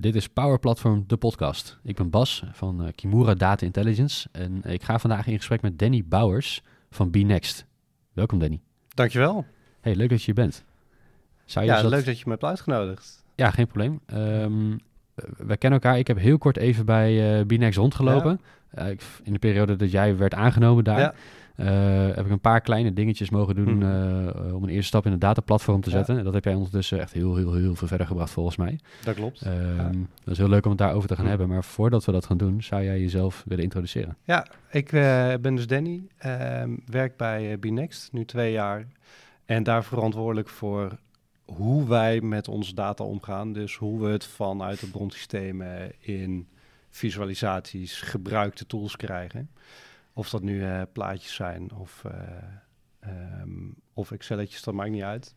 Dit is Power Platform, de podcast. Ik ben Bas van uh, Kimura Data Intelligence en ik ga vandaag in gesprek met Danny Bouwers van BeNext. Welkom Danny. Dankjewel. Hey, leuk dat je hier bent. Zou je ja, dat... leuk dat je me hebt uitgenodigd. Ja, geen probleem. Um, wij kennen elkaar. Ik heb heel kort even bij uh, BeNext rondgelopen. Ja. in de periode dat jij werd aangenomen daar. Ja. Uh, heb ik een paar kleine dingetjes mogen doen hmm. uh, om een eerste stap in het dataplatform te zetten. Ja. Dat heb jij ondertussen echt heel, heel, heel veel verder gebracht volgens mij. Dat klopt. Ja. Dat is heel leuk om het daarover te gaan hmm. hebben. Maar voordat we dat gaan doen, zou jij jezelf willen introduceren? Ja, ik ben dus Danny. Ehm, werk bij BNext, nu twee jaar. En daar verantwoordelijk voor hoe wij met onze data omgaan. Dus hoe we het vanuit de bronsystemen in visualisaties, gebruikte tools krijgen. Of dat nu uh, plaatjes zijn of, uh, um, of Excelletjes, dat maakt niet uit.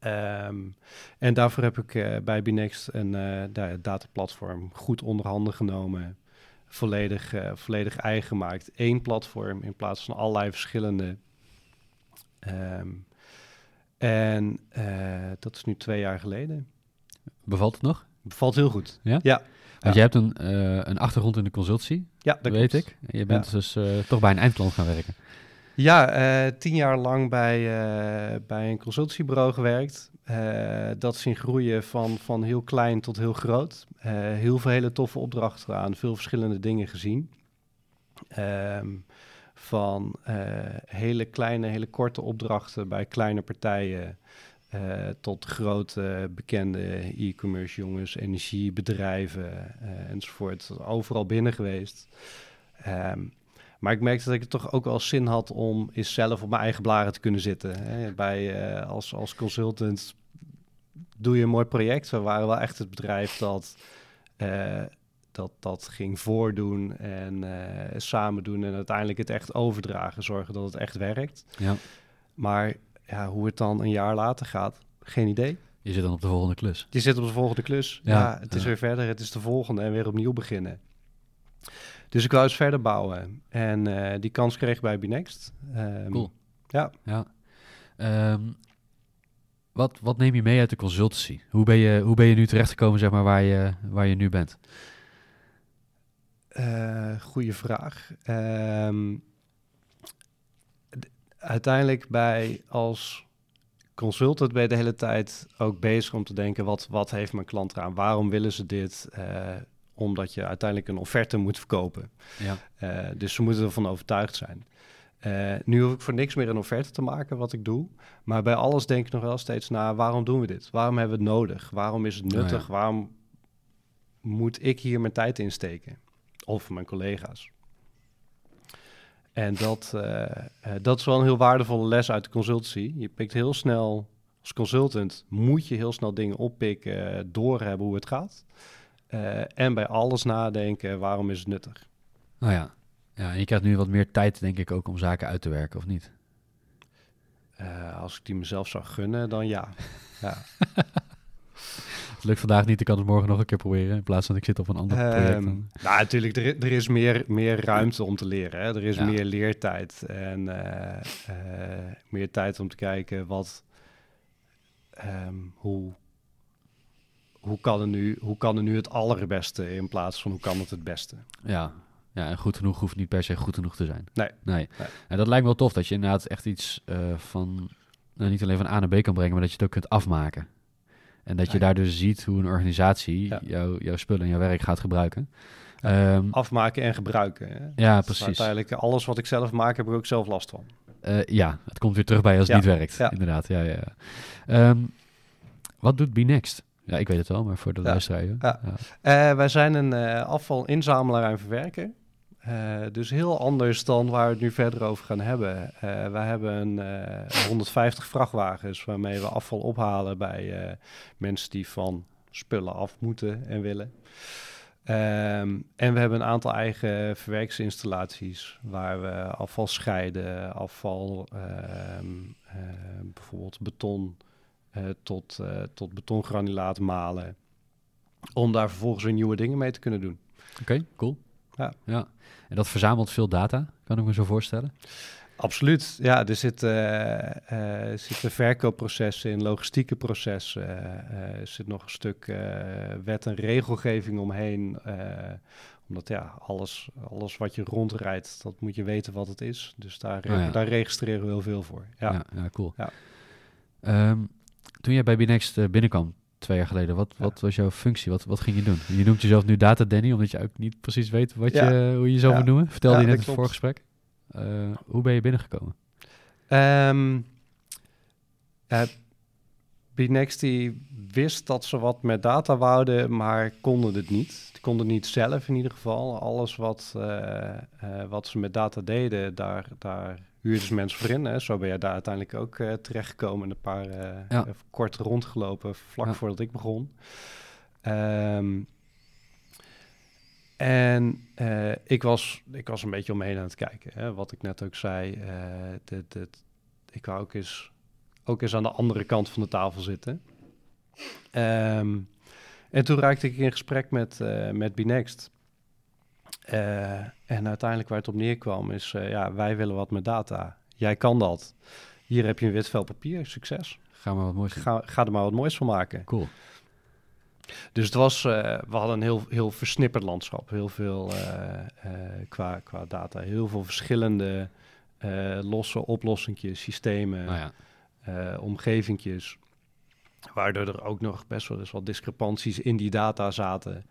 Um, en daarvoor heb ik uh, bij Binext een dataplatform goed onder handen genomen. Volledig, volledig eigen gemaakt. Eén platform in plaats van allerlei verschillende. Um, en dat is nu twee jaar geleden. Bevalt het nog? Bevalt heel goed. Ja? Ja, want je hebt een, uh, een achtergrond in de consultie. Ja, dat weet ik. je bent dus uh, toch bij een eindklant gaan werken. Ja, uh, tien jaar lang bij, bij een consultiebureau gewerkt. dat zien groeien van, van heel klein tot heel groot. heel veel hele toffe opdrachten aan, veel verschillende dingen gezien. Um, van hele kleine, hele korte opdrachten bij kleine partijen uh, tot grote bekende e-commerce jongens, energiebedrijven uh, enzovoort. Overal binnen geweest. Um, maar ik merkte dat ik het toch ook wel zin had om eens zelf op mijn eigen blaren te kunnen zitten. Hè. Bij, uh, als, als consultant doe je een mooi project. We waren wel echt het bedrijf dat dat, dat ging voordoen en samen doen en uiteindelijk het echt overdragen, zorgen dat het echt werkt. Ja. Maar ja, hoe het dan een jaar later gaat, geen idee. Je zit dan op de volgende klus. Je zit op de volgende klus. Ja, het is weer verder, het is de volgende en weer opnieuw beginnen. Dus ik wou eens verder bouwen. En uh, die kans kreeg ik bij Binext. Um, cool. Ja. ja. Um, wat, wat neem je mee uit de consultancy? Hoe ben je, hoe ben je nu terechtgekomen zeg maar, waar, je, waar je nu bent? Uh, goeie vraag. Um, uiteindelijk bij als consultant ben je de hele tijd ook bezig om te denken, wat, wat heeft mijn klant eraan? Waarom willen ze dit? Uh, omdat je uiteindelijk een offerte moet verkopen. Ja. Uh, dus ze moeten ervan overtuigd zijn. Uh, nu hoef ik voor niks meer een offerte te maken wat ik doe. Maar bij alles denk ik nog wel steeds na, waarom doen we dit? Waarom hebben we het nodig? Waarom is het nuttig? Oh ja. Waarom moet ik hier mijn tijd in steken? Of mijn collega's? En dat, uh, dat is wel een heel waardevolle les uit de consultancy. Je pikt heel snel, als consultant moet je heel snel dingen oppikken, doorhebben hoe het gaat. Uh, en bij alles nadenken, waarom is het nuttig? Nou ja. ja, en je krijgt nu wat meer tijd, denk ik, ook om zaken uit te werken, of niet? als ik die mezelf zou gunnen, dan ja. ja. Het lukt vandaag niet, ik kan het morgen nog een keer proberen. In plaats van ik zit op een ander um, project. Nou, natuurlijk, er, er, is meer, meer ruimte om te leren. Hè? Er is meer leertijd en uh, uh, meer tijd om te kijken wat, um, hoe, hoe, kan er nu, hoe kan er nu het allerbeste in plaats van hoe kan het het beste. Ja, ja, en goed genoeg hoeft niet per se goed genoeg te zijn. Nee. nee. En dat lijkt me wel tof, dat je inderdaad echt iets uh, van, nou, niet alleen van A naar B kan brengen, maar dat je het ook kunt afmaken. En dat je daar dus ziet hoe een organisatie ja. jouw spullen en jouw werk gaat gebruiken. Um, Afmaken en gebruiken. Hè? Ja, precies. Uiteindelijk alles wat ik zelf maak, heb ik ook zelf last van. Uh, ja, het komt weer terug bij als het niet werkt. Inderdaad, ja, ja. Um, wat doet BeNext? Ja, ik weet het wel, maar voor de luisteraar. Ja. Uh, wij zijn een uh, afvalinzamelaar en verwerker. Uh, dus heel anders dan waar we het nu verder over gaan hebben. Uh, wij hebben een, uh, 150 vrachtwagens waarmee we afval ophalen bij mensen die van spullen af moeten en willen. Um, en we hebben een aantal eigen verwerkingsinstallaties waar we afval scheiden, afval, um, bijvoorbeeld beton tot, tot betongranulaat malen. Om daar vervolgens weer nieuwe dingen mee te kunnen doen. Oké, cool. Ja. ja. En dat verzamelt veel data, kan ik me zo voorstellen? Absoluut. Ja, er zitten, uh, zitten verkoopprocessen in, logistieke processen. er zit nog een stuk wet en regelgeving omheen. omdat ja, alles, alles wat je rondrijdt, dat moet je weten wat het is. Dus daar, oh daar registreren we heel veel voor. Ja, ja, ja cool. Ja. Ehm, toen jij bij Binext binnenkwam, twee jaar geleden. Wat, wat was jouw functie? Wat, wat ging je doen? Je noemt jezelf nu Data Danny, omdat je ook niet precies weet wat je, hoe je jezelf moet noemen. Vertelde je net in het voorgesprek. Uh, hoe ben je binnengekomen? Um, uh, die wist dat ze wat met data wouden, maar konden het niet. Die konden het niet zelf in ieder geval. Alles wat, uh, wat ze met data deden, daar, daar huurden ze mensen voor in. Hè. Zo ben jij daar uiteindelijk ook uh, terechtgekomen. Een paar ja. kort rondgelopen vlak voordat ik begon. Um, en uh, ik, was, ik was een beetje omheen aan het kijken. Hè? Wat ik net ook zei. Uh, dit, dit, ik wou ook eens, ook eens aan de andere kant van de tafel zitten. Um, en toen raakte ik in gesprek met, uh, met Binext. En uiteindelijk waar het op neerkwam is... ja, wij willen wat met data. Jij kan dat. Hier heb je een wit vel papier. Succes. Ga, maar wat moois ga, ga er maar wat moois van maken. Cool. Dus het was, uh, we hadden een heel, heel versnipperd landschap. Heel veel qua, qua data. Heel veel verschillende losse oplossingjes, systemen, oh ja. omgevingjes. Waardoor er ook nog best wel eens wat discrepanties in die data zaten.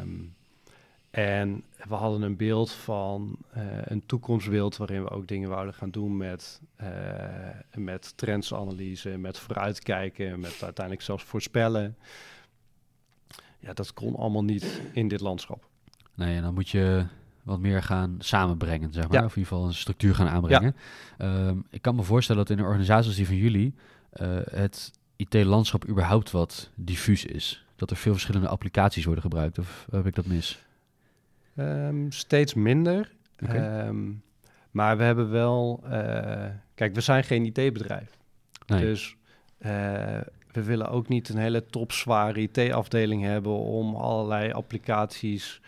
Um, en we hadden een beeld van een toekomstbeeld waarin we ook dingen wouden gaan doen met, met trendsanalyse, met vooruitkijken, met uiteindelijk zelfs voorspellen. Ja, dat kon allemaal niet in dit landschap. Nee, en dan moet je wat meer gaan samenbrengen, zeg maar. Of in ieder geval een structuur gaan aanbrengen. Ehm, ik kan me voorstellen dat in een organisatie die van jullie... Uh, het IT-landschap überhaupt wat diffuus is. Dat er veel verschillende applicaties worden gebruikt. Of heb ik dat mis? Um, steeds minder. Ehm, maar we hebben wel... Uh, kijk, we zijn geen IT-bedrijf. Nee. Dus uh, we willen ook niet een hele topzware IT-afdeling hebben om allerlei applicaties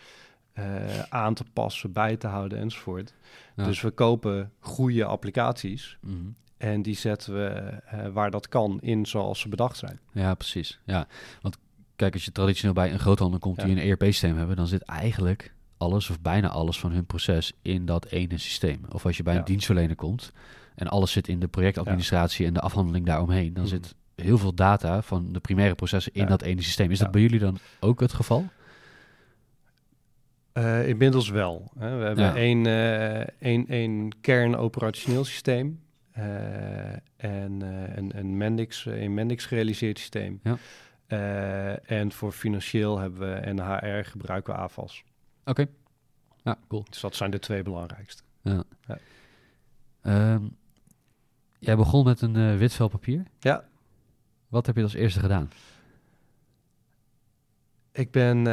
uh, aan te passen, bij te houden enzovoort. Dus we kopen goede applicaties mm -hmm. en die zetten we waar dat kan in zoals ze bedacht zijn. Ja, precies. Ja, want kijk, als je traditioneel bij een groothandel komt ja. die een ERP-systeem hebben, dan zit eigenlijk alles of bijna alles van hun proces in dat ene systeem. Of als je bij ja. een dienstverlener komt en alles zit in de projectadministratie ja. en de afhandeling daaromheen, dan mm -hmm. zit heel veel data van de primaire processen in dat ene systeem. Is dat bij jullie dan ook het geval? Uh, inmiddels wel. Hè. We hebben één, uh, één, één kern operationeel systeem uh, en een, een Mendix, een Mendix gerealiseerd systeem. Ja. en voor financieel hebben we en HR gebruiken we AFAS. Oké. Ja, cool. Dus dat zijn de twee belangrijkste. Ja. ja. Um, jij begon met een wit vel papier. Ja. Wat heb je als eerste gedaan? Ik ben, uh,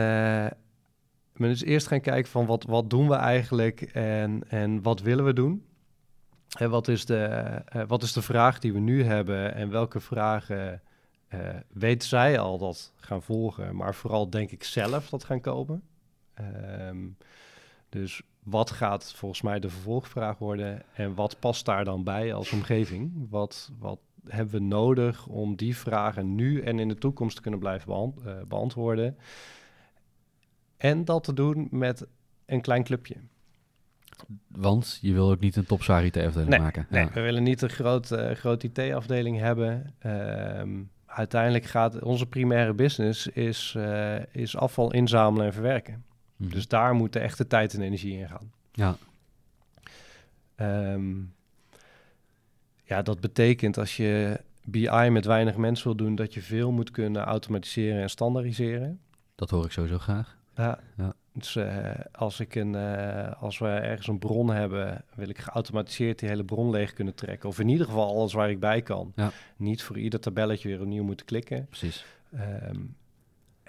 ben dus eerst gaan kijken van wat, wat doen we eigenlijk en, en wat willen we doen. En wat is, de, uh, wat is de vraag die we nu hebben en welke vragen uh, weet zij al dat gaan volgen, maar vooral denk ik zelf dat gaan komen. Um, dus wat gaat volgens mij de vervolgvraag worden en wat past daar dan bij als omgeving? Wat, wat hebben we nodig om die vragen nu en in de toekomst te kunnen blijven uh, beantwoorden? En dat te doen met een klein clubje. Want je wil ook niet een topzwaar IT-afdeling maken. Nee, we willen niet een groot, uh, groot IT-afdeling hebben. Uh, uiteindelijk gaat onze primaire business is, uh, is afval inzamelen en verwerken. Hmm. Dus daar moet de echte tijd en energie in gaan. Ja. Um, ja, dat betekent als je BI met weinig mensen wil doen, dat je veel moet kunnen automatiseren en standaardiseren. Dat hoor ik sowieso graag. Ja. ja. Dus uh, als, ik een, uh, als we ergens een bron hebben, wil ik geautomatiseerd die hele bron leeg kunnen trekken. Of in ieder geval alles waar ik bij kan. Ja. Niet voor ieder tabelletje weer opnieuw moeten klikken. Precies. Um,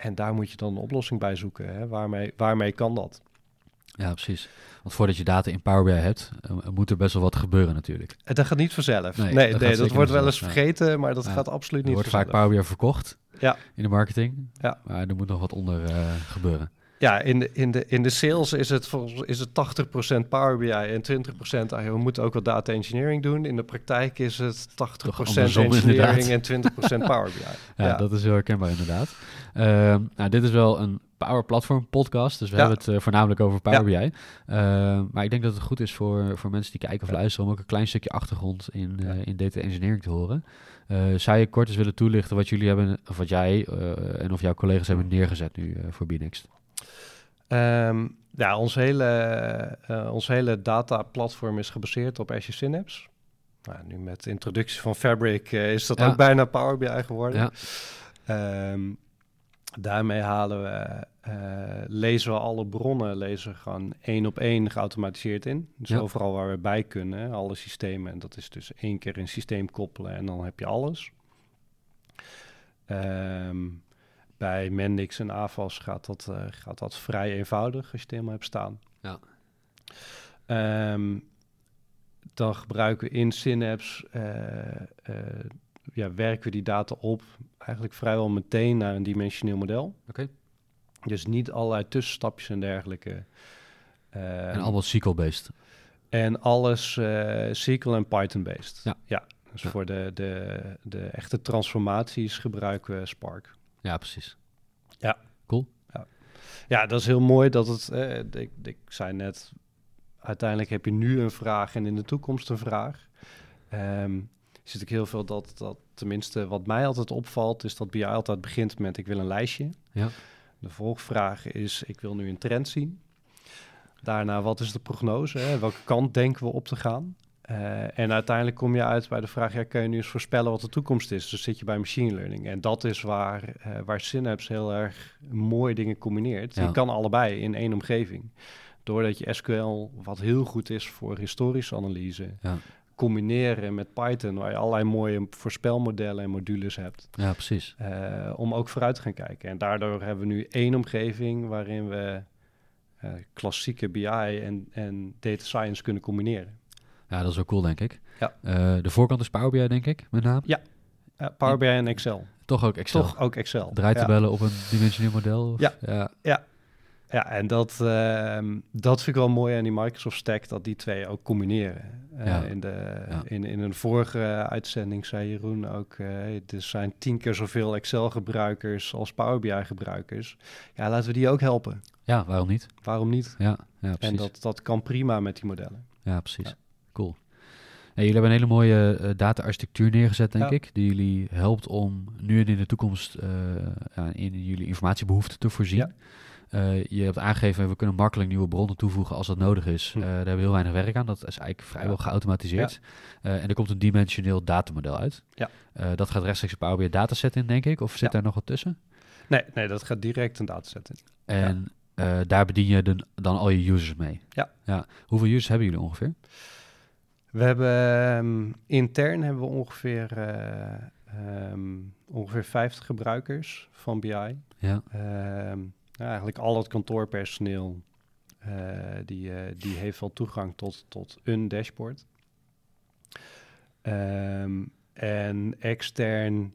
en daar moet je dan een oplossing bij zoeken. Hè? Waarmee, waarmee kan dat? Ja, precies. Want voordat je data in Power BI hebt, uh, moet er best wel wat gebeuren natuurlijk. En dat gaat niet vanzelf. Nee, nee, dat, nee, dat wordt wel eens vergeten, maar dat gaat absoluut niet Er wordt vaak Power BI verkocht ja. in de marketing. Ja. Maar er moet nog wat onder uh, gebeuren. Ja, in de, in de, in de sales is het, is het 80% Power BI en 20% ah, we moeten ook wat data engineering doen. In de praktijk is het 80% engineering en 20% Power BI. ja, ja, dat is heel herkenbaar inderdaad. Uh, nou, dit is wel een Power Platform podcast, dus we hebben het uh, voornamelijk over Power BI. Uh, maar ik denk dat het goed is voor, voor mensen die kijken of luisteren om ook een klein stukje achtergrond in, uh, in data engineering te horen. zou je kort eens willen toelichten wat jullie hebben, of wat jij en of jouw collega's hebben neergezet nu voor Bnext? Um, ja, ons hele, uh, ons hele data-platform is gebaseerd op Azure Synapse. Nou, nu met de introductie van Fabric uh, is dat ook bijna Power BI geworden. Ja. Um, daarmee halen we, uh, lezen we alle bronnen, lezen we gewoon één op één geautomatiseerd in. Dus ja. overal waar we bij kunnen, alle systemen. En dat is dus één keer een systeem koppelen en dan heb je alles. Um, bij Mendix en AVAS gaat dat, uh, gaat dat vrij eenvoudig als je het helemaal hebt staan. Ja. Um, dan gebruiken we in Synapse, uh, uh, ja, werken we die data op eigenlijk vrijwel meteen naar een dimensioneel model. Oké. Dus niet allerlei tussenstapjes en dergelijke. En allemaal SQL-based? En alles SQL en Python-based. Ja. ja. Dus voor de, de, de echte transformaties gebruiken we Spark. Ja, precies. Ja. Cool. Ja, ja dat is heel mooi dat het, eh, ik, ik zei net, uiteindelijk heb je nu een vraag en in de toekomst een vraag. Um, zit ik heel veel dat, dat, tenminste wat mij altijd opvalt, is dat BI altijd begint met ik wil een lijstje. Ja. De volgvraag is ik wil nu een trend zien. Daarna, wat is de prognose? Hè? Welke kant denken we op te gaan? Uh, en uiteindelijk kom je uit bij de vraag, ja, kun je nu eens voorspellen wat de toekomst is? Dus zit je bij machine learning. En dat is waar, uh, waar Synapse heel erg mooie dingen combineert. Je kan allebei in één omgeving. Doordat je SQL, wat heel goed is voor historische analyse, ja. combineren met Python, waar je allerlei mooie voorspelmodellen en modules hebt. Ja, precies. Uh, om ook vooruit te gaan kijken. En daardoor hebben we nu één omgeving waarin we klassieke BI en, en data science kunnen combineren. Ja, dat is wel cool, denk ik. Ja. Uh, de voorkant is Power BI, denk ik, met name. Ja, uh, Power BI en Excel. Toch ook Excel. Toch ook Excel. Draaitabellen ja. op een dimensioneel model. Of? Ja. ja. ja. Ja, en dat, uh, dat vind ik wel mooi aan die Microsoft Stack, dat die twee ook combineren. Ja. in, de, in, in een vorige uitzending zei Jeroen ook, uh, er zijn tien keer zoveel Excel-gebruikers als Power BI-gebruikers. Ja, laten we die ook helpen. Ja, waarom niet? Waarom niet? Ja, ja precies. En dat, dat kan prima met die modellen. Ja, precies. Jullie hebben een hele mooie uh, data-architectuur neergezet, denk ik, die jullie helpt om nu en in de toekomst uh, in jullie informatiebehoeften te voorzien. Ja. Uh, je hebt aangegeven, we kunnen makkelijk nieuwe bronnen toevoegen als dat nodig is. Hm. daar hebben we heel weinig werk aan. Dat is eigenlijk vrijwel ja. geautomatiseerd. En er komt een dimensioneel datamodel uit. Ja. dat gaat rechtstreeks op Power BI dataset in, denk ik. Of zit daar nog wat tussen? Nee, nee, dat gaat direct een dataset in. En daar bedien je de, dan al je users mee. Ja. ja. Hoeveel users hebben jullie ongeveer? We hebben um, intern hebben we ongeveer, uh, um, ongeveer 50 gebruikers van BI. Ja. Um, ja, eigenlijk al het kantoorpersoneel uh, die, uh, die heeft wel toegang tot, tot een dashboard. en extern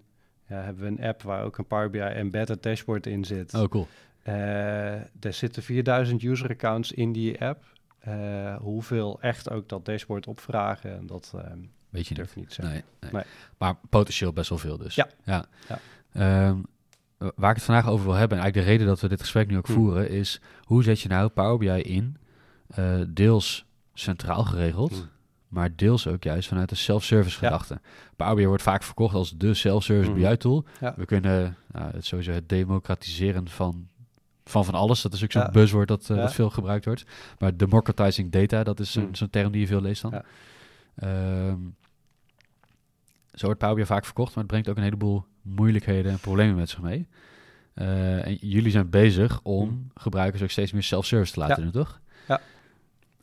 ja, hebben we een app waar ook een Power BI embedded dashboard in zit. Oh, cool. er zitten 4000 user accounts in die app. Uh, hoeveel echt ook dat dashboard opvragen, dat uh, weet je durf niet zeggen. Nee, nee. Maar potentieel best wel veel dus. Ja. ja. ja. Um, waar ik het vandaag over wil hebben, en eigenlijk de reden dat we dit gesprek nu ook hm. voeren, is hoe zet je nou Power BI in, uh, deels centraal geregeld, hm. maar deels ook juist vanuit de self-service gedachte. Ja. Power BI wordt vaak verkocht als de self-service hm. BI-tool. We kunnen nou, het sowieso het democratiseren van van van alles. Dat is ook zo'n ja. buzzword dat, uh, dat veel gebruikt wordt. Maar democratizing data, dat is zo'n mm. term die je veel leest dan. Um, zo wordt Power BI vaak verkocht, maar het brengt ook een heleboel moeilijkheden en problemen met zich mee. Uh, en jullie zijn bezig om mm. gebruikers ook steeds meer self-service te laten doen, toch? Ja.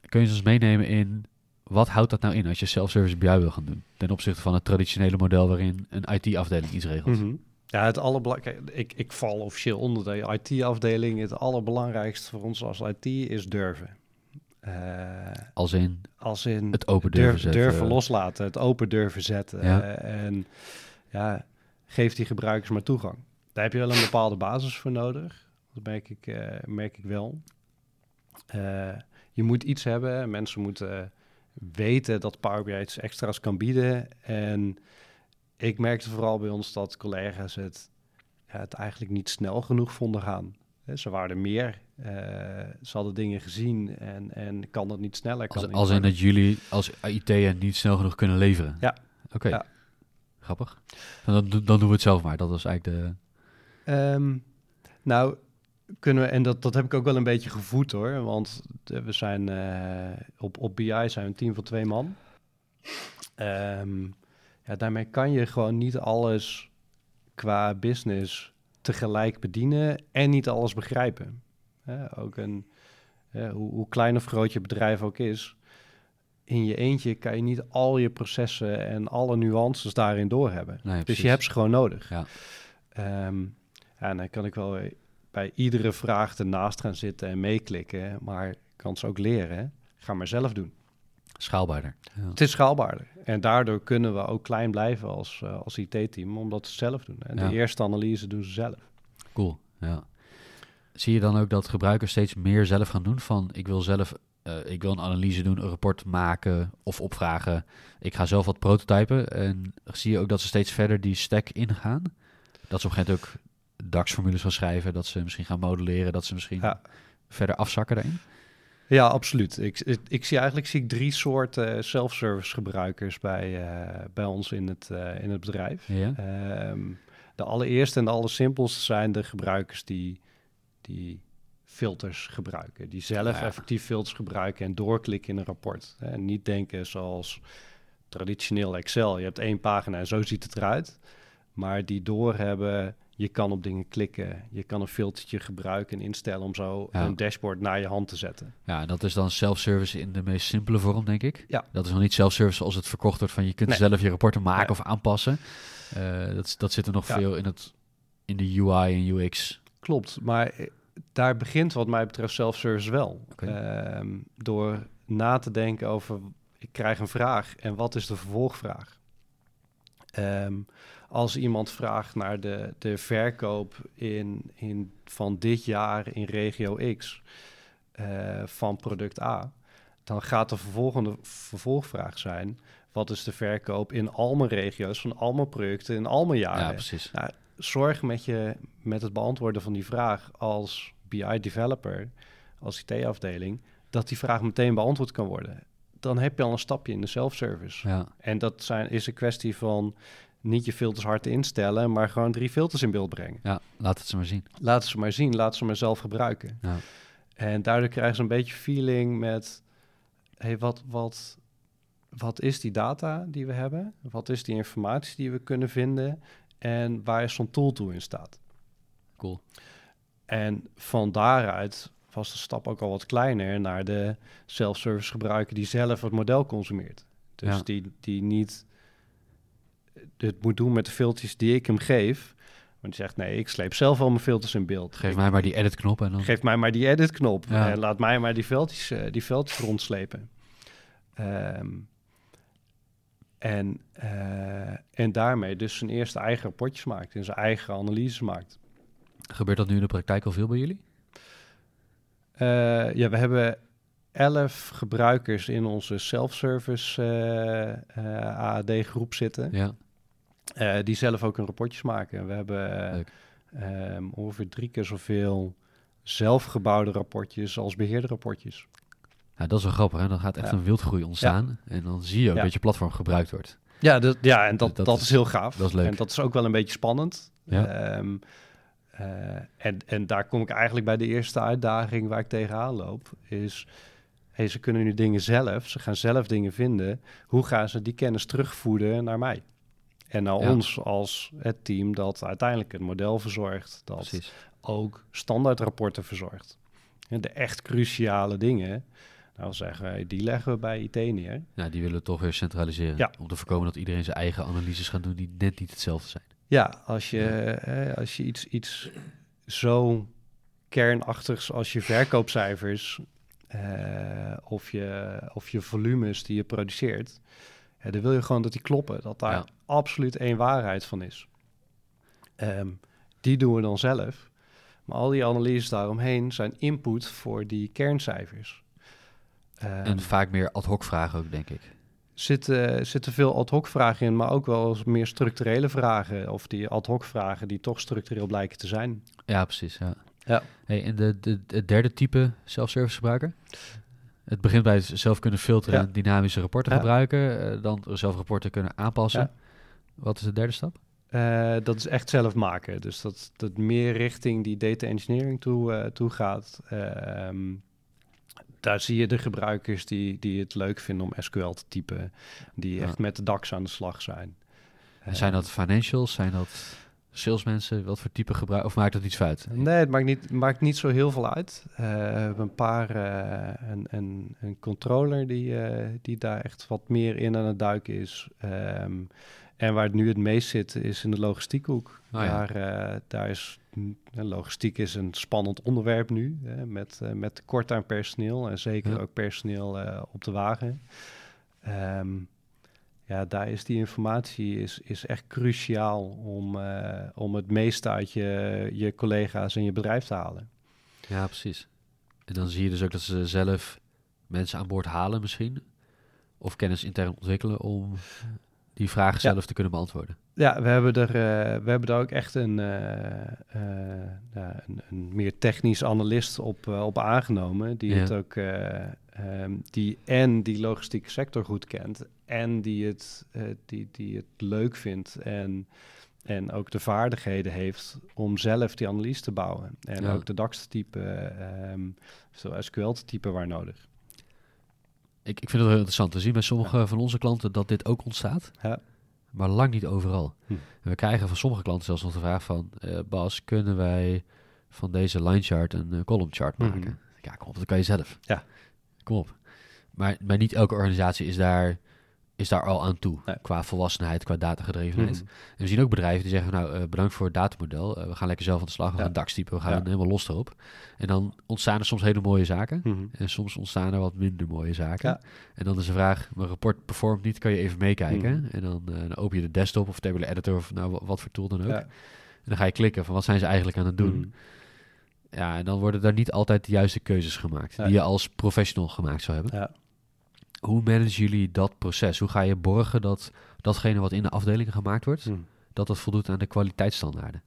Kun je ons meenemen in wat houdt dat nou in als je self-service BI wil gaan doen? Ten opzichte van het traditionele model waarin een IT-afdeling iets regelt. Mm -hmm. Ja, het allerbelangrijkste. Ik, ik val officieel onder de IT-afdeling. Het allerbelangrijkste voor ons als IT is durven. Uh, als in? Als in het open durven, durven, durven loslaten, het open durven zetten. Ja. Uh, en ja, geef die gebruikers maar toegang. Daar heb je wel een bepaalde basis voor nodig. Dat merk ik, merk ik wel. je moet iets hebben. Mensen moeten weten dat Power BI iets extra's kan bieden. En ik merkte vooral bij ons dat collega's het, het eigenlijk niet snel genoeg vonden gaan. Ze waren meer, uh, ze hadden dingen gezien en, en kan dat niet sneller. Kan als, als in dat jullie als IT niet snel genoeg kunnen leveren? Ja. Oké, ja. grappig. Dan, dan, doen we het zelf maar, dat was eigenlijk de... Um, nou, kunnen we, en dat, dat heb ik ook wel een beetje gevoed hoor, want we zijn uh, op, op BI zijn we een team van twee man. Um, ja, daarmee kan je gewoon niet alles qua business tegelijk bedienen en niet alles begrijpen. ook een, hoe, hoe, klein of groot je bedrijf ook is, in je eentje kan je niet al je processen en alle nuances daarin doorhebben. Nee, dus je hebt ze gewoon nodig. Ja. Um, ja, dan kan ik wel bij iedere vraag ernaast gaan zitten en meeklikken, maar ik kan ze ook leren. Ga maar zelf doen. Schaalbaarder. Ja. Het is schaalbaarder. En daardoor kunnen we ook klein blijven als, uh, als IT-team, omdat ze zelf doen. En de eerste analyse doen ze zelf. Cool, ja. Zie je dan ook dat gebruikers steeds meer zelf gaan doen? Van ik wil zelf, uh, ik wil een analyse doen, een rapport maken of opvragen. Ik ga zelf wat prototypen. En zie je ook dat ze steeds verder die stack ingaan? Dat ze op een gegeven moment ook DAX-formules gaan schrijven, dat ze misschien gaan modelleren, dat ze misschien verder afzakken daarin? Ja, absoluut. Ik, ik, zie eigenlijk zie ik drie soorten eh, self-service gebruikers bij, uh, bij ons in het, uh, in het bedrijf. Ja. Um, de allereerste en de allersimpelste zijn de gebruikers die, die filters gebruiken. Die zelf effectief filters gebruiken en doorklikken in een rapport. En niet denken zoals traditioneel Excel. Je hebt één pagina en zo ziet het eruit. Maar die doorhebben je kan op dingen klikken. Je kan een filtertje gebruiken en instellen om zo een dashboard naar je hand te zetten. Ja, en dat is dan self-service in de meest simpele vorm, denk ik. Ja. Dat is nog niet self-service zoals het verkocht wordt van je kunt zelf je rapporten maken of aanpassen. Uh, dat, dat zit er nog veel in, het, in de UI en UX. Klopt, maar eh, daar begint wat mij betreft self-service wel. Ehm, door na te denken over, ik krijg een vraag en wat is de vervolgvraag? Um, als iemand vraagt naar de, de verkoop in, in, van dit jaar in regio X uh, van product A, dan gaat de vervolgende vervolgvraag zijn: wat is de verkoop in al mijn regio's van al mijn producten in al mijn jaren? Ja, precies. Nou, zorg met, je, met het beantwoorden van die vraag als BI-developer, als IT-afdeling, dat die vraag meteen beantwoord kan worden. Dan heb je al een stapje in de self-service. Ja. En dat zijn, is een kwestie van niet je filters hard instellen, maar gewoon drie filters in beeld brengen. Ja, laat het ze maar zien. Laat ze maar zien, laat ze maar zelf gebruiken. Ja. En daardoor krijgen ze een beetje feeling met, hey, wat, wat, wat is die data die we hebben? Wat is die informatie die we kunnen vinden? En waar is zo'n tool toe in staat? Cool. En van daaruit was de stap ook al wat kleiner naar de self-service gebruiker die zelf het model consumeert. Dus die, die niet het moet doen met de filters die ik hem geef. Want die zegt, nee, ik sleep zelf al mijn filters in beeld. Geef mij maar die edit-knop. en dan... Geef mij maar die edit-knop. En laat mij maar die veldjes, uh, die veldjes rondslepen. Um, en, uh, en daarmee dus zijn eerste eigen rapportjes maakt. En zijn eigen analyses maakt. Gebeurt dat nu in de praktijk al veel bij jullie? Uh, ja, we hebben elf gebruikers in onze self-service AAD-groep zitten. Ja. Uh, die zelf ook een rapportjes maken. We hebben um, ongeveer drie keer zoveel zelfgebouwde rapportjes als beheerde rapportjes. Ja, dat is wel grappig. Hè? Dan gaat echt een wildgroei ontstaan. En dan zie je ook dat je platform gebruikt wordt. Ja, dat, ja en dat, dat, is, heel gaaf. Dat is leuk. En dat is ook wel een beetje spannend. Ja. Um, uh, en, en daar kom ik eigenlijk bij de eerste uitdaging waar ik tegenaan loop. Is, hey, ze kunnen nu dingen zelf. Ze gaan zelf dingen vinden. Hoe gaan ze die kennis terugvoeden naar mij? En naar ons als het team dat uiteindelijk het model verzorgt, dat Precies. ook standaardrapporten verzorgt. En de echt cruciale dingen, nou zeggen wij, die leggen we bij IT neer. Ja, die willen we toch weer centraliseren. Ja. Om te voorkomen dat iedereen zijn eigen analyses gaat doen die net niet hetzelfde zijn. Ja, als je, als je iets, iets zo kernachtigs als je verkoopcijfers uh, of, je, of je volumes die je produceert, ja, dan wil je gewoon dat die kloppen. Dat daar absoluut één waarheid van is. Um, die doen we dan zelf. Maar al die analyses daaromheen zijn input voor die kerncijfers. en ehm, vaak meer ad hoc vragen ook, denk ik. Zitten, zitten veel ad hoc vragen in, maar ook wel meer structurele vragen. Of die ad hoc vragen die toch structureel blijken te zijn. Ja, precies. Ja. Ja. Hey, en de, de, het derde type self-service gebruiker? Het begint bij zelf kunnen filteren en dynamische rapporten gebruiken. Uh, dan zelf rapporten kunnen aanpassen. Wat is de derde stap? Uh, dat is echt zelf maken. Dus dat, dat meer richting die data engineering toe, uh, toe gaat. Ehm, daar zie je de gebruikers die, die het leuk vinden om SQL te typen. Die echt met de DAX aan de slag zijn. En zijn dat financials? Zijn dat salesmensen? Wat voor type gebruik? Of maakt dat iets uit? Nee, het maakt niet, maakt niet zo heel veel uit. Uh, we hebben een paar, uh, een, een, een controller die, uh, die daar echt wat meer in aan het duiken is. Um, en waar het nu het meest zit, is in de logistiekhoek. Oh, ja. daar, daar is logistiek is een spannend onderwerp nu, hè, met, met tekort aan personeel en zeker ook personeel op de wagen. Um, ja, daar is die informatie is, is echt cruciaal om, uh, om het meeste uit je, je collega's en je bedrijf te halen. Ja, precies. En dan zie je dus ook dat ze zelf mensen aan boord halen misschien. Of kennis intern ontwikkelen om die vragen zelf te kunnen beantwoorden. Ja, we hebben er, uh, we hebben er ook echt een, uh, ja, een, een, meer technisch analist op, op aangenomen. Die het ook um, die en die logistieke sector goed kent en die het, uh, die, die het leuk vindt en, en ook de vaardigheden heeft om zelf die analyse te bouwen. En ook de DAX te typen, um, zo SQL te typen waar nodig. Ik, ik vind het heel interessant. We zien bij sommige van onze klanten dat dit ook ontstaat. Ja. Maar lang niet overal. Hm. we krijgen van sommige klanten zelfs nog de vraag van... Uh, Bas, kunnen wij van deze line chart een uh, column chart hm. maken? Ja, kom op, dat kan je zelf. Ja. Kom op. Maar, maar niet elke organisatie is daar, is daar al aan toe. Qua volwassenheid, qua datagedrevenheid. Mm En we zien ook bedrijven die zeggen, nou, uh, bedankt voor het datamodel. Uh, we gaan lekker zelf aan de slag. We gaan DAX typen. We gaan helemaal los erop. En dan ontstaan er soms hele mooie zaken. Mhm. En soms ontstaan er wat minder mooie zaken. En dan is de vraag, mijn rapport performt niet. Kan je even meekijken? Mhm. En dan, uh, dan, open je de desktop of tabular editor of nou, wat voor tool dan ook. En dan ga je klikken van wat zijn ze eigenlijk aan het doen. Ja, en dan worden daar niet altijd de juiste keuzes gemaakt. Die je als professional gemaakt zou hebben. Ja. Hoe managen jullie dat proces? Hoe ga je borgen dat datgene wat in de afdeling gemaakt wordt, hmm. dat dat voldoet aan de kwaliteitsstandaarden?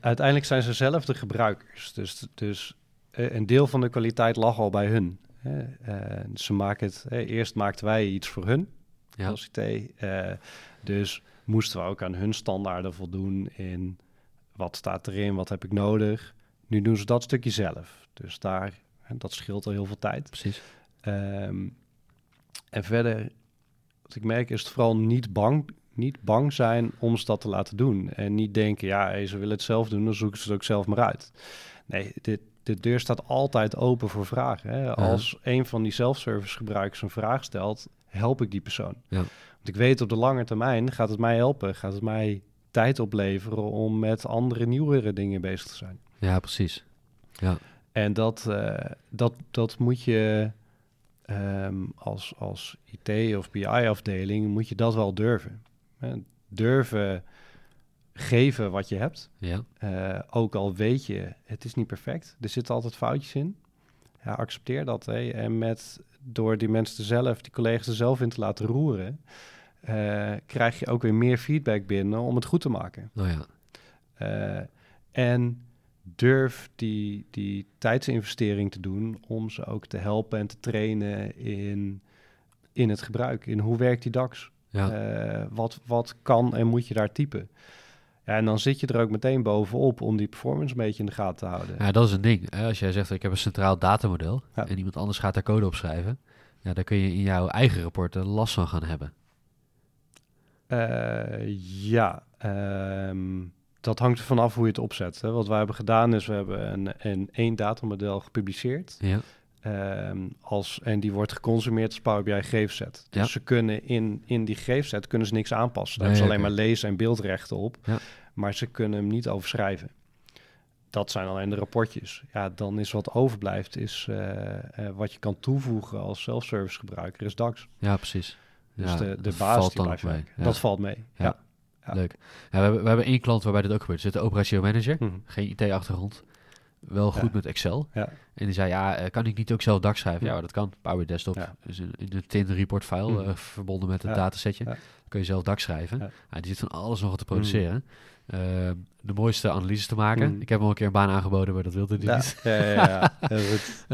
uiteindelijk zijn ze zelf de gebruikers. Dus, dus eh, een deel van de kwaliteit lag al bij hun. Ze maken het, eerst maakten wij iets voor hun ja. als IT. Uh, dus moesten we ook aan hun standaarden voldoen in wat staat erin, wat heb ik nodig. Nu doen ze dat stukje zelf. Dus daar en dat scheelt al heel veel tijd. Precies. Ehm, en verder, wat ik merk, is het vooral niet bang, niet bang zijn om ze dat te laten doen. En niet denken, ja, ze willen het zelf doen, dan zoeken ze het ook zelf maar uit. Nee, dit, de deur staat altijd open voor vragen. Hè? Als een van die self-service gebruikers een vraag stelt, help ik die persoon. Ja. Want ik weet op de lange termijn gaat het mij helpen, gaat het mij tijd opleveren om met andere nieuwere dingen bezig te zijn. Ja, precies. Ja. En dat, uh, dat, dat moet je um, als, als IT of BI-afdeling, moet je dat wel durven. durven geven wat je hebt. Ja. Uh, ook al weet je, het is niet perfect. Er zitten altijd foutjes in. Ja, accepteer dat. Hè. En met, door die mensen zelf, die collega's er zelf in te laten roeren, uh, krijg je ook weer meer feedback binnen om het goed te maken. Oh ja. en durf die, die tijdsinvestering te doen om ze ook te helpen en te trainen in, in het gebruik. In hoe werkt die DAX? Ja. Uh, wat, wat kan en moet je daar typen? Ja, en dan zit je er ook meteen bovenop om die performance een beetje in de gaten te houden. Ja, dat is een ding. Als jij zegt, ik heb een centraal datamodel en iemand anders gaat daar code op schrijven, ja, dan kun je in jouw eigen rapporten last van gaan hebben. Uh, ja, um, dat hangt er vanaf hoe je het opzet. Hè. Wat wij hebben gedaan is, we hebben een, een één datamodel gepubliceerd. Ja. Um, als, en die wordt geconsumeerd als Power BI gegevensset. Dus ja. ze kunnen in, in die gegevensset kunnen ze niks aanpassen. Daar hebben ze alleen maar lezen- en beeldrechten op. Ja. Maar ze kunnen hem niet overschrijven. Dat zijn alleen de rapportjes. Ja, dan is wat overblijft, is uh, uh, wat je kan toevoegen als self-service gebruiker, is DAX. Ja, precies. Dus de, de basis die blijft mee. Dat valt mee, ja. Leuk. We, hebben, we hebben één klant waarbij dit ook gebeurt. Er zit een operationeel manager, Mhm. geen IT-achtergrond. Wel goed met Excel. Ja. En die zei, ja, eh, kan ik niet ook zelf DAX schrijven? Ja, Ja. dat kan. Power Desktop is een, in een tin report file Mhm. eh, verbonden met een Ja. datasetje. Kun je zelf DAX schrijven. Die zit van alles nog te produceren. Eh, de mooiste analyses te maken. Mhm. Ik heb hem al een keer een baan aangeboden, maar dat wilde hij Ja, niet. ja, ja, ja. Goed.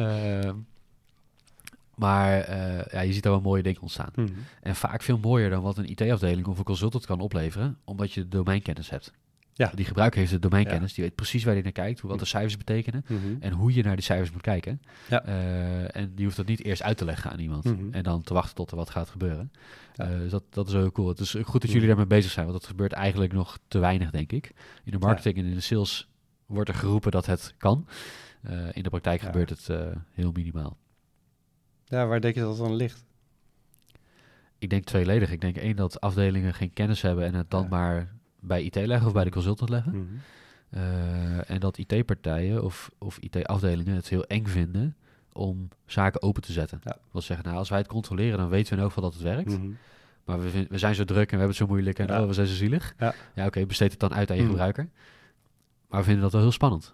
Maar eh, ja, je ziet daar wel mooie dingen ontstaan. Mhm. En vaak veel mooier dan wat een IT-afdeling of een consultant kan opleveren, omdat je de domeinkennis hebt. Ja. Die gebruiker heeft de domeinkennis, die weet precies waar hij naar kijkt, hoe wat de cijfers betekenen Mhm. en hoe je naar die cijfers moet kijken. Ja. Eh, en die hoeft dat niet eerst uit te leggen aan iemand Mhm. en dan te wachten tot er wat gaat gebeuren. Ja. Eh, dus dat, dat is heel cool. Het is goed dat Mhm. jullie daarmee bezig zijn, want dat gebeurt eigenlijk nog te weinig, denk ik. In de marketing en in de sales wordt er geroepen dat het kan. In de praktijk gebeurt het heel minimaal. Ja, waar denk je dat dan ligt? Ik denk tweeledig. Ik denk één dat afdelingen geen kennis hebben en het dan Ja. maar bij IT leggen of bij de consultant leggen. Mhm. Eh, en dat IT-partijen of, of IT-afdelingen het heel eng vinden om zaken open te zetten. Ja. Dat wil zeggen, nou, als wij het controleren, dan weten we in elk geval dat het werkt. Mhm. Maar we, zijn zo druk en we hebben het zo moeilijk en Ja. oh, we zijn zo zielig. Ja. oké, besteed het dan uit aan je Mhm. gebruiker. Maar we vinden dat wel heel spannend.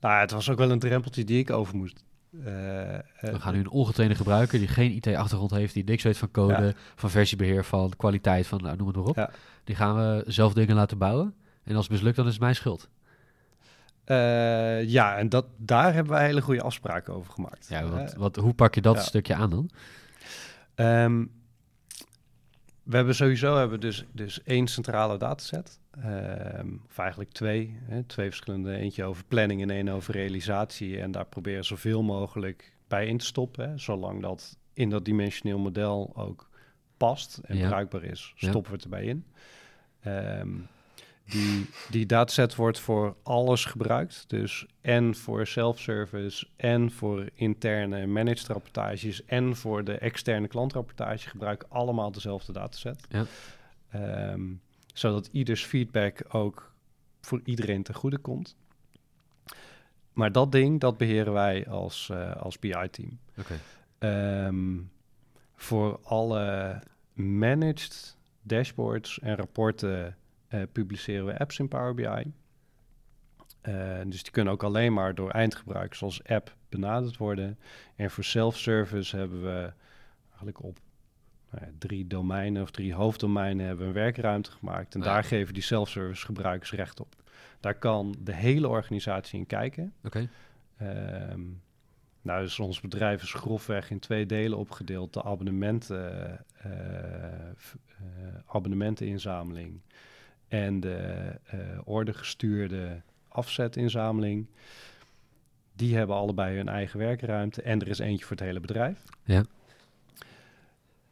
Nou, het was ook wel een drempeltje die ik over moest. Eh, eh, We gaan nu een ongetrainde gebruiker die geen IT-achtergrond heeft, die niks weet van code, Ja. van versiebeheer, van kwaliteit, van nou, noem het maar op. Ja. Die gaan we zelf dingen laten bouwen. En als het mislukt, dan is het mijn schuld. eh, ja, en dat, daar hebben wij hele goede afspraken over gemaakt. Ja, want, Eh, wat, hoe pak je dat ja. stukje aan dan? Ehm, we hebben sowieso hebben dus, dus één centrale dataset. Ehm, of eigenlijk twee. Hè, twee verschillende. Eentje over planning en één over realisatie. En daar proberen we zoveel mogelijk bij in te stoppen. Hè, zolang dat in dat dimensioneel model ook past en Ja. bruikbaar is, Ja. stoppen we het erbij in. Ehm, die, die dataset wordt voor alles gebruikt. Dus en voor self-service en voor interne managed rapportages en voor de externe klantrapportage gebruiken allemaal dezelfde dataset. Ja. Ehm, zodat ieders feedback ook voor iedereen ten goede komt. Maar dat ding, dat beheren wij als, eh, als BI-team. Oké. Ehm, voor alle managed dashboards en rapporten eh, publiceren we apps in Power BI. Eh, dus die kunnen ook alleen maar door eindgebruikers als app benaderd worden. En voor self-service hebben we eigenlijk op nou ja, drie domeinen of drie hoofddomeinen hebben we een werkruimte gemaakt. En daar geven die self-service gebruikers recht op. Daar kan de hele organisatie in kijken. Oké. Ehm, nou, dus ons bedrijf is grofweg in twee delen opgedeeld. De abonnementen, eh, abonnementeninzameling en de eh ordegestuurde afzetinzameling. Die hebben allebei hun eigen werkruimte en er is eentje voor het hele bedrijf. Ja.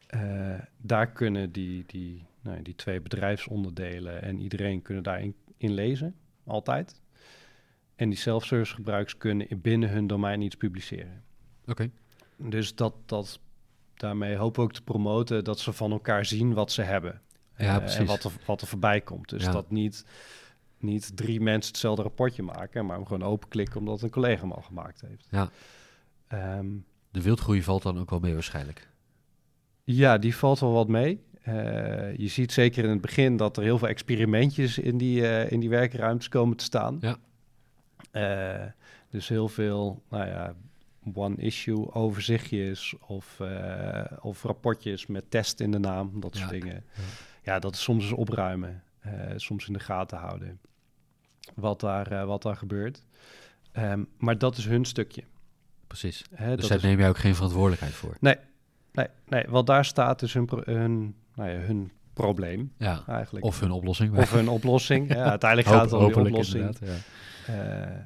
Eh, daar kunnen die, die, nou, die twee bedrijfsonderdelen en iedereen kunnen daarin in lezen, altijd. En die self-service gebruikers kunnen in- binnen hun domein iets publiceren. Oké. Dus dat, dat, daarmee hopen we ook te promoten dat ze van elkaar zien wat ze hebben. Ja, Eh, precies. en wat er, wat er voorbij komt. Dus Ja. dat niet, niet drie mensen hetzelfde rapportje maken, maar hem gewoon openklikken omdat een collega hem al gemaakt heeft. Ja. Ehm, De wildgroei valt dan ook wel mee waarschijnlijk. Ja, die valt wel wat mee. Eh, je ziet zeker in het begin dat er heel veel experimentjes in die, eh, in die werkruimtes komen te staan. Ja. Dus heel veel, nou ja, one-issue overzichtjes of, of rapportjes met test in de naam, dat soort Ja. dingen. Ja. Ja. dat is soms eens opruimen, eh, soms in de gaten houden wat daar, eh, wat daar gebeurt. Ehm, maar dat is hun stukje. Precies. Hè, Dus daar is- neem jij ook geen verantwoordelijkheid voor. Nee, nee, wat daar staat is hun, hun, nou ja, hun probleem Ja. eigenlijk. Of hun oplossing. Of hun oplossing. Ja, uiteindelijk Hoop- gaat het om die hopelijk oplossing. ja. Eh,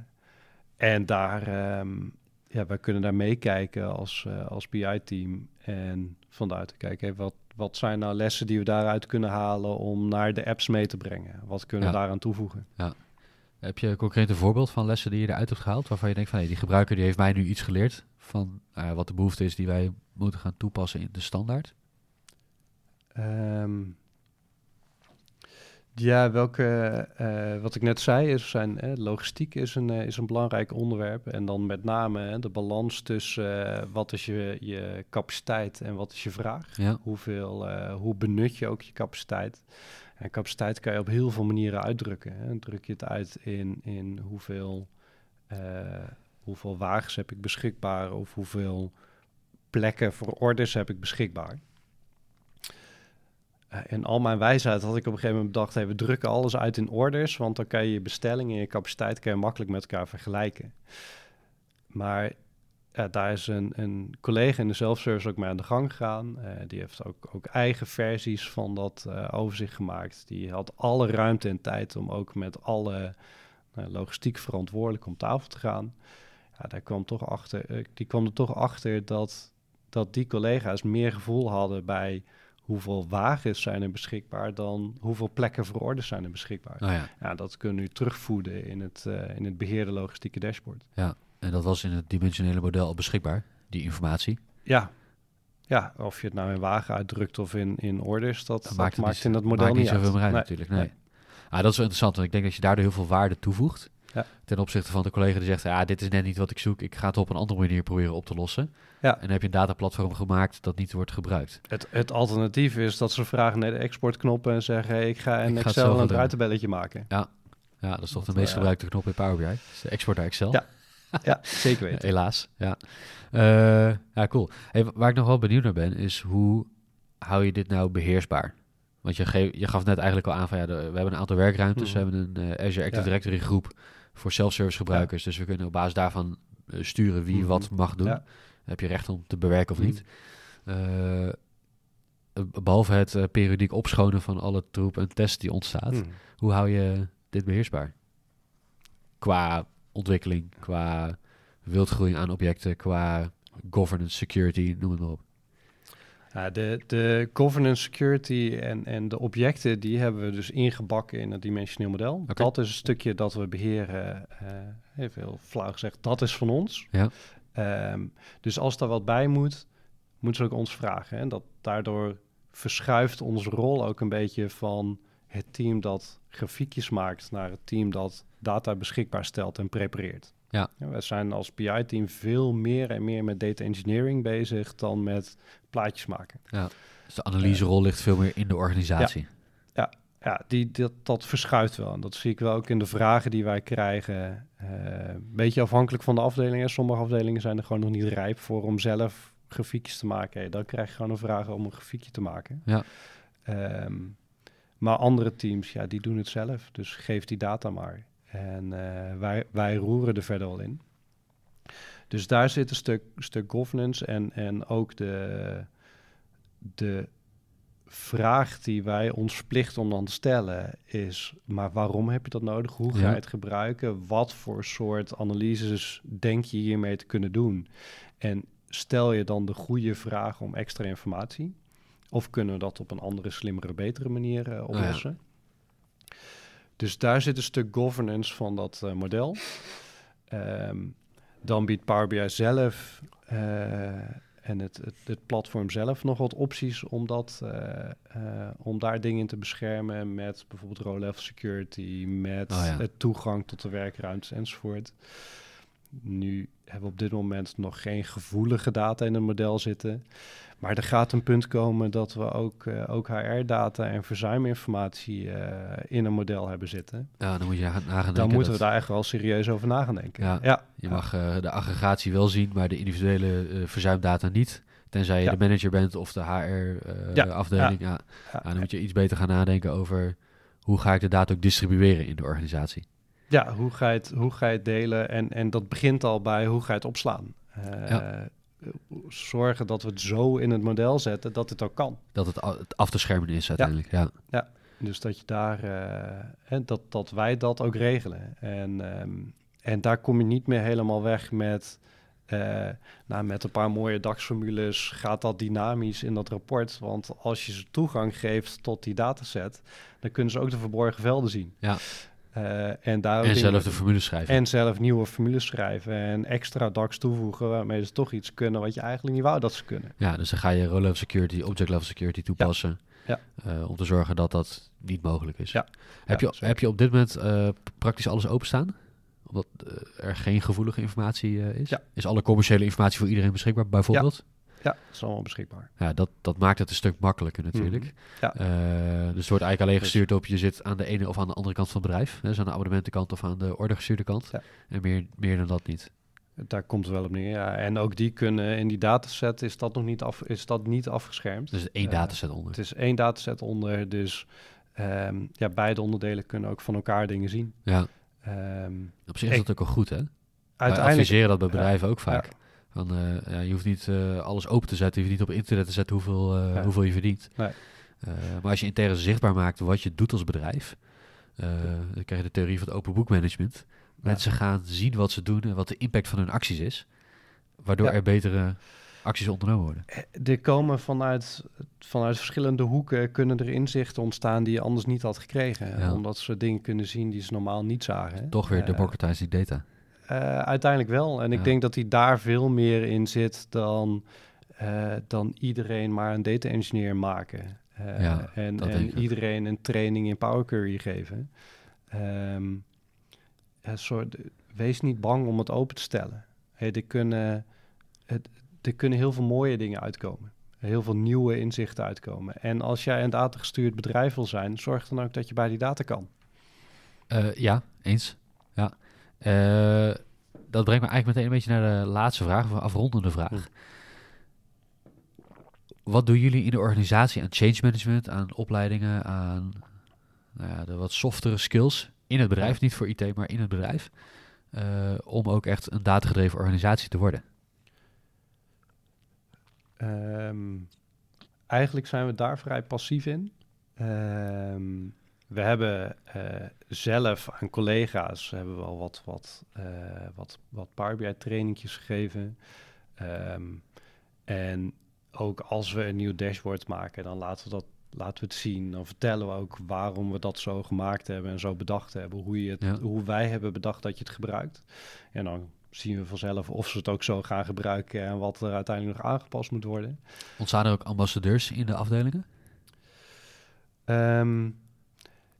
en daar, ehm, ja, wij kunnen daar meekijken als, eh, als BI-team. En vanuit te kijken, wat, wat zijn nou lessen die we daaruit kunnen halen om naar de apps mee te brengen? Wat kunnen we Ja. daaraan toevoegen? Heb je concreet een voorbeeld van lessen die je eruit hebt gehaald, waarvan je denkt van hey, die gebruiker die heeft mij nu iets geleerd van ja, wat de behoefte is die wij moeten gaan toepassen in de standaard? Ehm, ja, welke, eh, wat ik net zei, is zijn, eh, logistiek is een, eh, is een belangrijk onderwerp. En dan met name hè, de balans tussen eh, wat is je, je capaciteit en wat is je vraag. Ja. Hoeveel, hoe benut je ook je capaciteit? En capaciteit kan je op heel veel manieren uitdrukken. Hè. Druk je het uit in, in hoeveel, hoeveel wagens heb ik beschikbaar of hoeveel plekken voor orders heb ik beschikbaar. Uh, in al mijn wijsheid had ik op een gegeven moment bedacht, we drukken alles uit in orders, want dan kan je je bestellingen en je capaciteit kan je makkelijk met elkaar vergelijken. Maar daar is een, collega in de self-service ook mee aan de gang gegaan. Uh, die heeft ook, ook eigen versies van dat uh, overzicht gemaakt. Die had alle ruimte en tijd om ook met alle logistiek verantwoordelijk om tafel te gaan. Ja, daar kwam toch achter, die kwam er toch achter dat, dat die collega's meer gevoel hadden bij hoeveel wagens zijn er beschikbaar dan hoeveel plekken voor orders zijn er beschikbaar. Oh ja. ja. dat kunnen we terugvoeden in het, in het beheerde logistieke dashboard. Ja. En dat was in het dimensionele model al beschikbaar, die informatie? Ja. Ja, of je het nou in wagen uitdrukt of in, in orders, dat, dat maakt, maakt in dat model niet, zoveel meer uit nee. natuurlijk. Nee. nee. Ah, dat is wel interessant, want ik denk dat je daardoor heel veel waarde toevoegt. Ja. Ten opzichte van de collega die zegt, ja, dit is net niet wat ik zoek, ik ga het op een andere manier proberen op te lossen. Ja. En dan heb je een dataplatform gemaakt dat niet wordt gebruikt. Het, het alternatief is dat ze vragen naar de exportknop en zeggen, hey, ik ga in Ik ga het Excel een ruitenbelletje maken. Ja, ja dat is toch de meest eh, gebruikte knop in Power BI. De export naar Excel. Ja. Ja, zeker weten. Helaas, ja. Eh, ja, cool. Hey, waar ik nog wel benieuwd naar ben, is hoe hou je dit nou beheersbaar? Want je, geef, je gaf net eigenlijk al aan van ja, de- we hebben een aantal werkruimtes. Mhm. We hebben een eh, Azure Active Ja. Directory groep voor self-service gebruikers. Dus we kunnen op basis daarvan eh, sturen wie Mhm. wat mag doen. Ja. Heb je recht om te bewerken of Mhm. niet. Eh, eh, behalve het periodiek opschonen van alle troep en tests die ontstaat. Hmm. Hoe hou je dit beheersbaar? Qua ontwikkeling, qua wildgroei aan objecten, qua governance, security, noem het maar op. Ja, de, de governance, security en, en de objecten, die hebben we dus ingebakken in het dimensioneel model. Dat is een stukje dat we beheren, eh even heel flauw gezegd, dat is van ons. Ja. Ehm, dus als daar wat bij moet, moeten ze ook ons vragen. En dat daardoor verschuift onze rol ook een beetje van het team dat grafiekjes maakt naar het team dat data beschikbaar stelt en prepareert. Ja. wij zijn als BI-team veel meer en meer met data engineering bezig dan met plaatjes maken. Dus de analyserol ligt veel meer in de organisatie. Ja, die, dat, dat verschuift wel. En dat zie ik wel ook in de vragen die wij krijgen. Eh, Een beetje afhankelijk van de afdelingen. Sommige afdelingen zijn er gewoon nog niet rijp voor om zelf grafiekjes te maken. Hey, dan krijg je gewoon een vraag om een grafiekje te maken. Ja. Ehm, maar andere teams, ja, die doen het zelf. Dus geef die data maar. En eh, wij, wij roeren er verder wel in. Dus daar zit een stuk, stuk governance en, en ook de, de vraag die wij ons verplichten om dan te stellen is, maar waarom heb je dat nodig? Hoe ga je Ja. het gebruiken? Wat voor soort analyses denk je hiermee te kunnen doen? En stel je dan de goede vraag om extra informatie? Of kunnen we dat op een andere, slimmere, betere manier eh, oplossen? Dus daar zit een stuk governance van dat eh, model. Ehm, dan biedt Power BI zelf eh, en het, het, het platform zelf nog wat opties om, dat, eh, om daar dingen in te beschermen met bijvoorbeeld row-level security, met Oh ja. het toegang tot de werkruimtes enzovoort. Nu hebben we op dit moment nog geen gevoelige data in het model zitten. Maar er gaat een punt komen dat we ook, eh, ook HR-data en verzuiminformatie eh, in een model hebben zitten. Ja, dan moet je gaan na gaan Dan moeten we daar echt wel serieus over na gaan denken. Ja. ja. Je mag eh, de aggregatie wel zien, maar de individuele verzuimdata niet. Tenzij je Ja. de manager bent of de. HR-afdeling. ja. Ja. Ja, dan moet je iets beter gaan nadenken over hoe ga ik de data ook distribueren in de organisatie. Ja, hoe ga je het, hoe ga je het delen? En, en dat begint al bij hoe ga je het opslaan. Ja. Zorgen dat we het zo in het model zetten dat het ook kan. Dat het, af te schermen is uiteindelijk. Ja. Dus dat je daar, hè, dat, dat wij dat ook regelen. En, ehm, en daar kom je niet meer helemaal weg met, eh, nou, met een paar mooie DAX-formules. Gaat dat dynamisch in dat rapport? Want als je ze toegang geeft tot die dataset, dan kunnen ze ook de verborgen velden zien. Ja. Eh, en, daar En zelf de formule schrijven. en zelf nieuwe formules schrijven en extra DAX toevoegen waarmee ze toch iets kunnen wat je eigenlijk niet wou dat ze kunnen. Ja, dus dan ga je row-level security, object-level security toepassen. Ja. eh, om te zorgen dat dat niet mogelijk is. Ja. Heb, Ja, je, zeker. heb je op dit moment eh, praktisch alles openstaan? Omdat er geen gevoelige informatie is? Is alle commerciële informatie voor iedereen beschikbaar, bijvoorbeeld? Ja, dat is allemaal beschikbaar. Ja, dat, dat maakt het een stuk makkelijker natuurlijk. Mhm. Ja. Eh, dus het wordt eigenlijk alleen gestuurd op je zit aan de ene of aan de andere kant van het bedrijf. Dus aan de abonnementenkant of aan de ordergestuurde kant. Ja. En meer, meer dan dat niet. Daar komt het wel op neer. Ja. En ook die kunnen in die dataset is dat nog niet, af, is dat niet afgeschermd. Dus één Eh, dataset onder. Het is één dataset onder, dus ehm, ja, beide onderdelen kunnen ook van elkaar dingen zien. Ja, Ehm, op zich is dat ook wel goed hè? Wij uiteindelijk, adviseren dat bij ja, bedrijven ook vaak. Van, eh, ja, je hoeft niet eh, alles open te zetten. Je hoeft niet op internet te zetten hoeveel, eh, Ja. hoeveel je verdient. Nee. Maar als je intern zichtbaar maakt wat je doet als bedrijf, dan krijg je de theorie van het open boekmanagement. Mensen gaan zien wat ze doen en wat de impact van hun acties is. Waardoor er betere acties ondernomen worden. Er komen vanuit, vanuit verschillende hoeken kunnen er inzichten ontstaan die je anders niet had gekregen. Ja. Omdat ze dingen kunnen zien die ze normaal niet zagen. Toch weer democratizing data. Eh, uiteindelijk wel. En ik Ja. denk dat hij daar veel meer in zit dan, eh, dan iedereen maar een data engineer maken. Eh, Ja, en en iedereen een training in Power Query geven. Ehm, ja, soort, wees niet bang om het open te stellen. Hey, er, kunnen, het, er kunnen heel veel mooie dingen uitkomen. Heel veel nieuwe inzichten uitkomen. En als jij een datagestuurd bedrijf wil zijn, zorg dan ook dat je bij die data kan. Ja, eens. Ja. Eh, dat brengt me eigenlijk meteen een beetje naar de laatste vraag, of een afrondende vraag. Hm. Wat doen jullie in de organisatie aan change management, aan opleidingen, aan nou ja, de wat softere skills in het bedrijf, niet voor IT, maar in het bedrijf, eh, om ook echt een datagedreven organisatie te worden? Ehm, eigenlijk zijn we daar vrij passief in. Ehm, we hebben eh, zelf aan collega's hebben we al wat, wat, eh, wat, wat Power BI trainingjes gegeven. Ehm, en ook als we een nieuw dashboard maken, dan laten we, dat, laten we het zien. Dan vertellen we ook waarom we dat zo gemaakt hebben en zo bedacht hebben. Hoe, je het, Ja. hoe wij hebben bedacht dat je het gebruikt. En dan zien we vanzelf of ze het ook zo gaan gebruiken en wat er uiteindelijk nog aangepast moet worden. Ontstaan er ook ambassadeurs in de afdelingen? Ehm,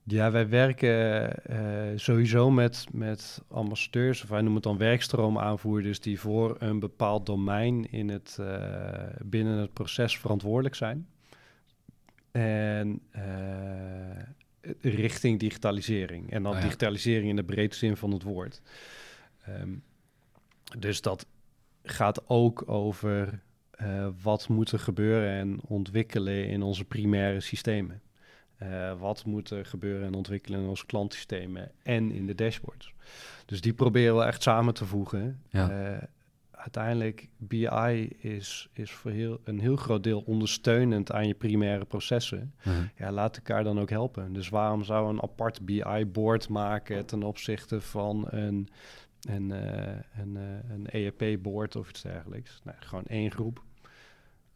ja, wij werken eh, sowieso met, met ambassadeurs, of wij noemen het dan werkstroomaanvoerders, die voor een bepaald domein in het, eh, binnen het proces verantwoordelijk zijn. En eh, richting digitalisering. En dan Oh ja. digitalisering in de breedste zin van het woord. Ehm, dus dat gaat ook over eh, wat moet er gebeuren en ontwikkelen in onze primaire systemen. Eh, wat moet er gebeuren en ontwikkelen in onze klantsystemen en in de dashboards. Dus die proberen we echt samen te voegen. Ja. Eh, uiteindelijk, BI is, is voor heel, een heel groot deel ondersteunend aan je primaire processen. Ja, laat elkaar dan ook helpen. Dus waarom zou een apart BI-board maken ten opzichte van een, een, eh, een, een ERP-board of iets dergelijks? Nou, gewoon één groep.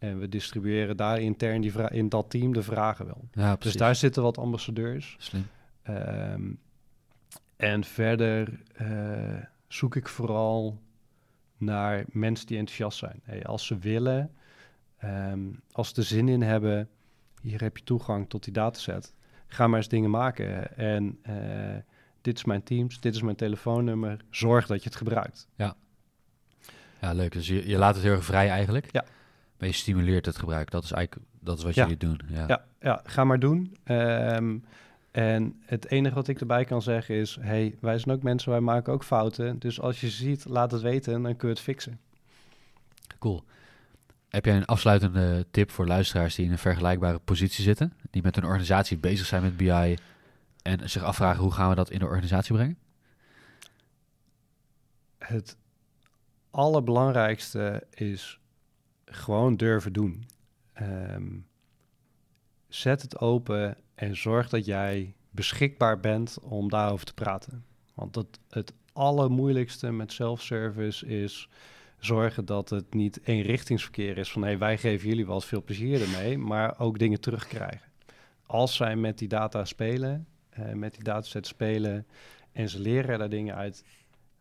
En we distribueren daar intern die vra- in dat team de vragen wel. Ja, Dus daar zitten wat ambassadeurs. Slim. Ehm, en verder eh, zoek ik vooral naar mensen die enthousiast zijn. Hey, als ze willen, ehm, als ze er zin in hebben, hier heb je toegang tot die dataset. Ga maar eens dingen maken. En eh, dit is mijn Teams, dit is mijn telefoonnummer. Zorg dat je het gebruikt. Ja, leuk. Dus je, je laat het heel erg vrij eigenlijk. Ja. Maar je stimuleert het gebruik. Dat is eigenlijk dat is wat Ja. jullie doen. Ja. Ja, ja ga maar doen. Ehm, en het enige wat ik erbij kan zeggen is... hey, wij zijn ook mensen, wij maken ook fouten. Dus als je ziet, laat het weten en dan kun je het fixen. Cool. Heb jij een afsluitende tip voor luisteraars die in een vergelijkbare positie zitten? Die met hun organisatie bezig zijn met BI en zich afvragen hoe gaan we dat in de organisatie brengen? Het allerbelangrijkste is gewoon durven doen. Ehm, zet het open en zorg dat jij beschikbaar bent om daarover te praten. Want het, het allermoeilijkste met self-service is zorgen dat het niet eenrichtingsverkeer is van hey, wij geven jullie wat veel plezier ermee, maar ook dingen terugkrijgen. Als zij met die data spelen, eh, met die dataset spelen en ze leren daar dingen uit,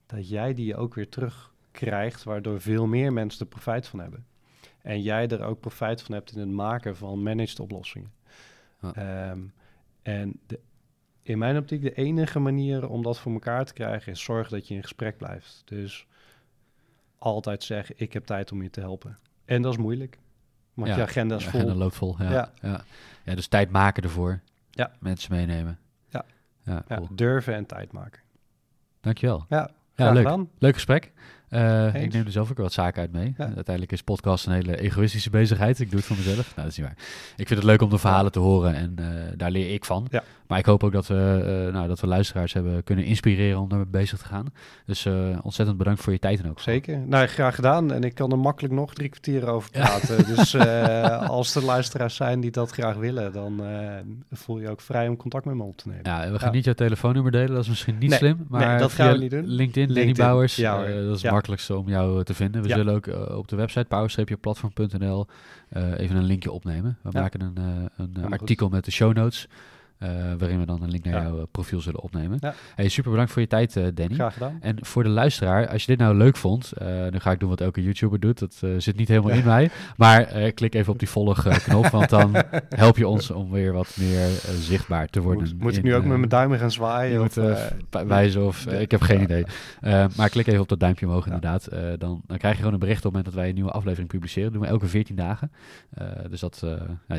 dat jij die ook weer terugkrijgt, waardoor veel meer mensen er profijt van hebben. En jij er ook profijt van hebt in het maken van managed oplossingen. Ehm, en de, in mijn optiek de enige manier om dat voor elkaar te krijgen is zorg dat je in gesprek blijft. Dus altijd zeggen, ik heb tijd om je te helpen. En dat is moeilijk. Want je agenda is vol. agenda loopt vol, ja. ja. ja. Ja. dus tijd maken ervoor. Ja. Mensen meenemen. Ja. ja, cool. durven en tijd maken. Dankjewel. Ja, ja leuk. Leuk gesprek. Uh, ik neem er zelf ook wat zaken uit mee. Uiteindelijk is podcast een hele egoïstische bezigheid. Ik doe het voor mezelf. Nou, dat is niet waar. Ik vind het leuk om de verhalen te horen en uh, daar leer ik van. Ja. Maar ik hoop ook dat we, uh, nou, dat we luisteraars hebben kunnen inspireren om daarmee bezig te gaan. Dus ontzettend bedankt voor je tijd en ook. Zeker. Nou, graag gedaan. En ik kan er makkelijk nog drie kwartier over praten. dus als er luisteraars zijn die dat graag willen, dan voel je ook vrij om contact met me op te nemen. Ja, we gaan niet jouw telefoonnummer delen. Dat is misschien niet slim. Maar nee, dat gaan we niet doen. LinkedIn. Danny Bouwers. Ja, dat is makkelijkste om jou eh, te vinden. We zullen ook eh, op de website power-platform.nl uh, even een linkje opnemen. We maken een, een artikel met de show notes. Uh, waarin we dan een link naar jouw eh, profiel zullen opnemen. Ja. Hey, super bedankt voor je tijd, uh, Danny. Graag gedaan. En voor de luisteraar, als je dit nou leuk vond, nu ga ik doen wat elke YouTuber doet. Dat zit niet helemaal in mij. Maar klik even op die volg-knop, want dan help je ons om weer wat meer zichtbaar te worden. Moet, moet ik nu ook met mijn duimen gaan zwaaien? Of, wijzen of ik heb geen idee. maar klik even op dat duimpje omhoog inderdaad. dan, dan krijg je gewoon een bericht op het moment dat wij een nieuwe aflevering publiceren. Dat doen we elke 14 dagen. dus dat,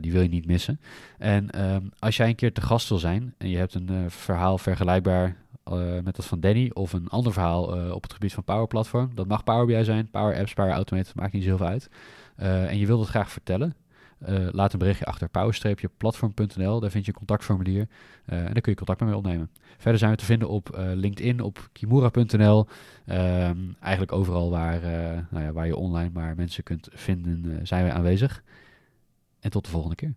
die wil je niet missen. En ehm, als jij een keer te gast zijn en je hebt een uh, verhaal vergelijkbaar uh, met dat van Danny of een ander verhaal uh, op het gebied van Power Platform, dat mag Power BI zijn, Power Apps, Power Automate, maakt niet zoveel uit. en je wilt het graag vertellen, laat een berichtje achter power-platform.nl, daar vind je een contactformulier en dan kun je contact mij opnemen. Verder zijn we te vinden op LinkedIn, op kimura.nl, ehm, eigenlijk overal waar, nou ja, waar je online maar mensen kunt vinden, zijn we aanwezig. En tot de volgende keer.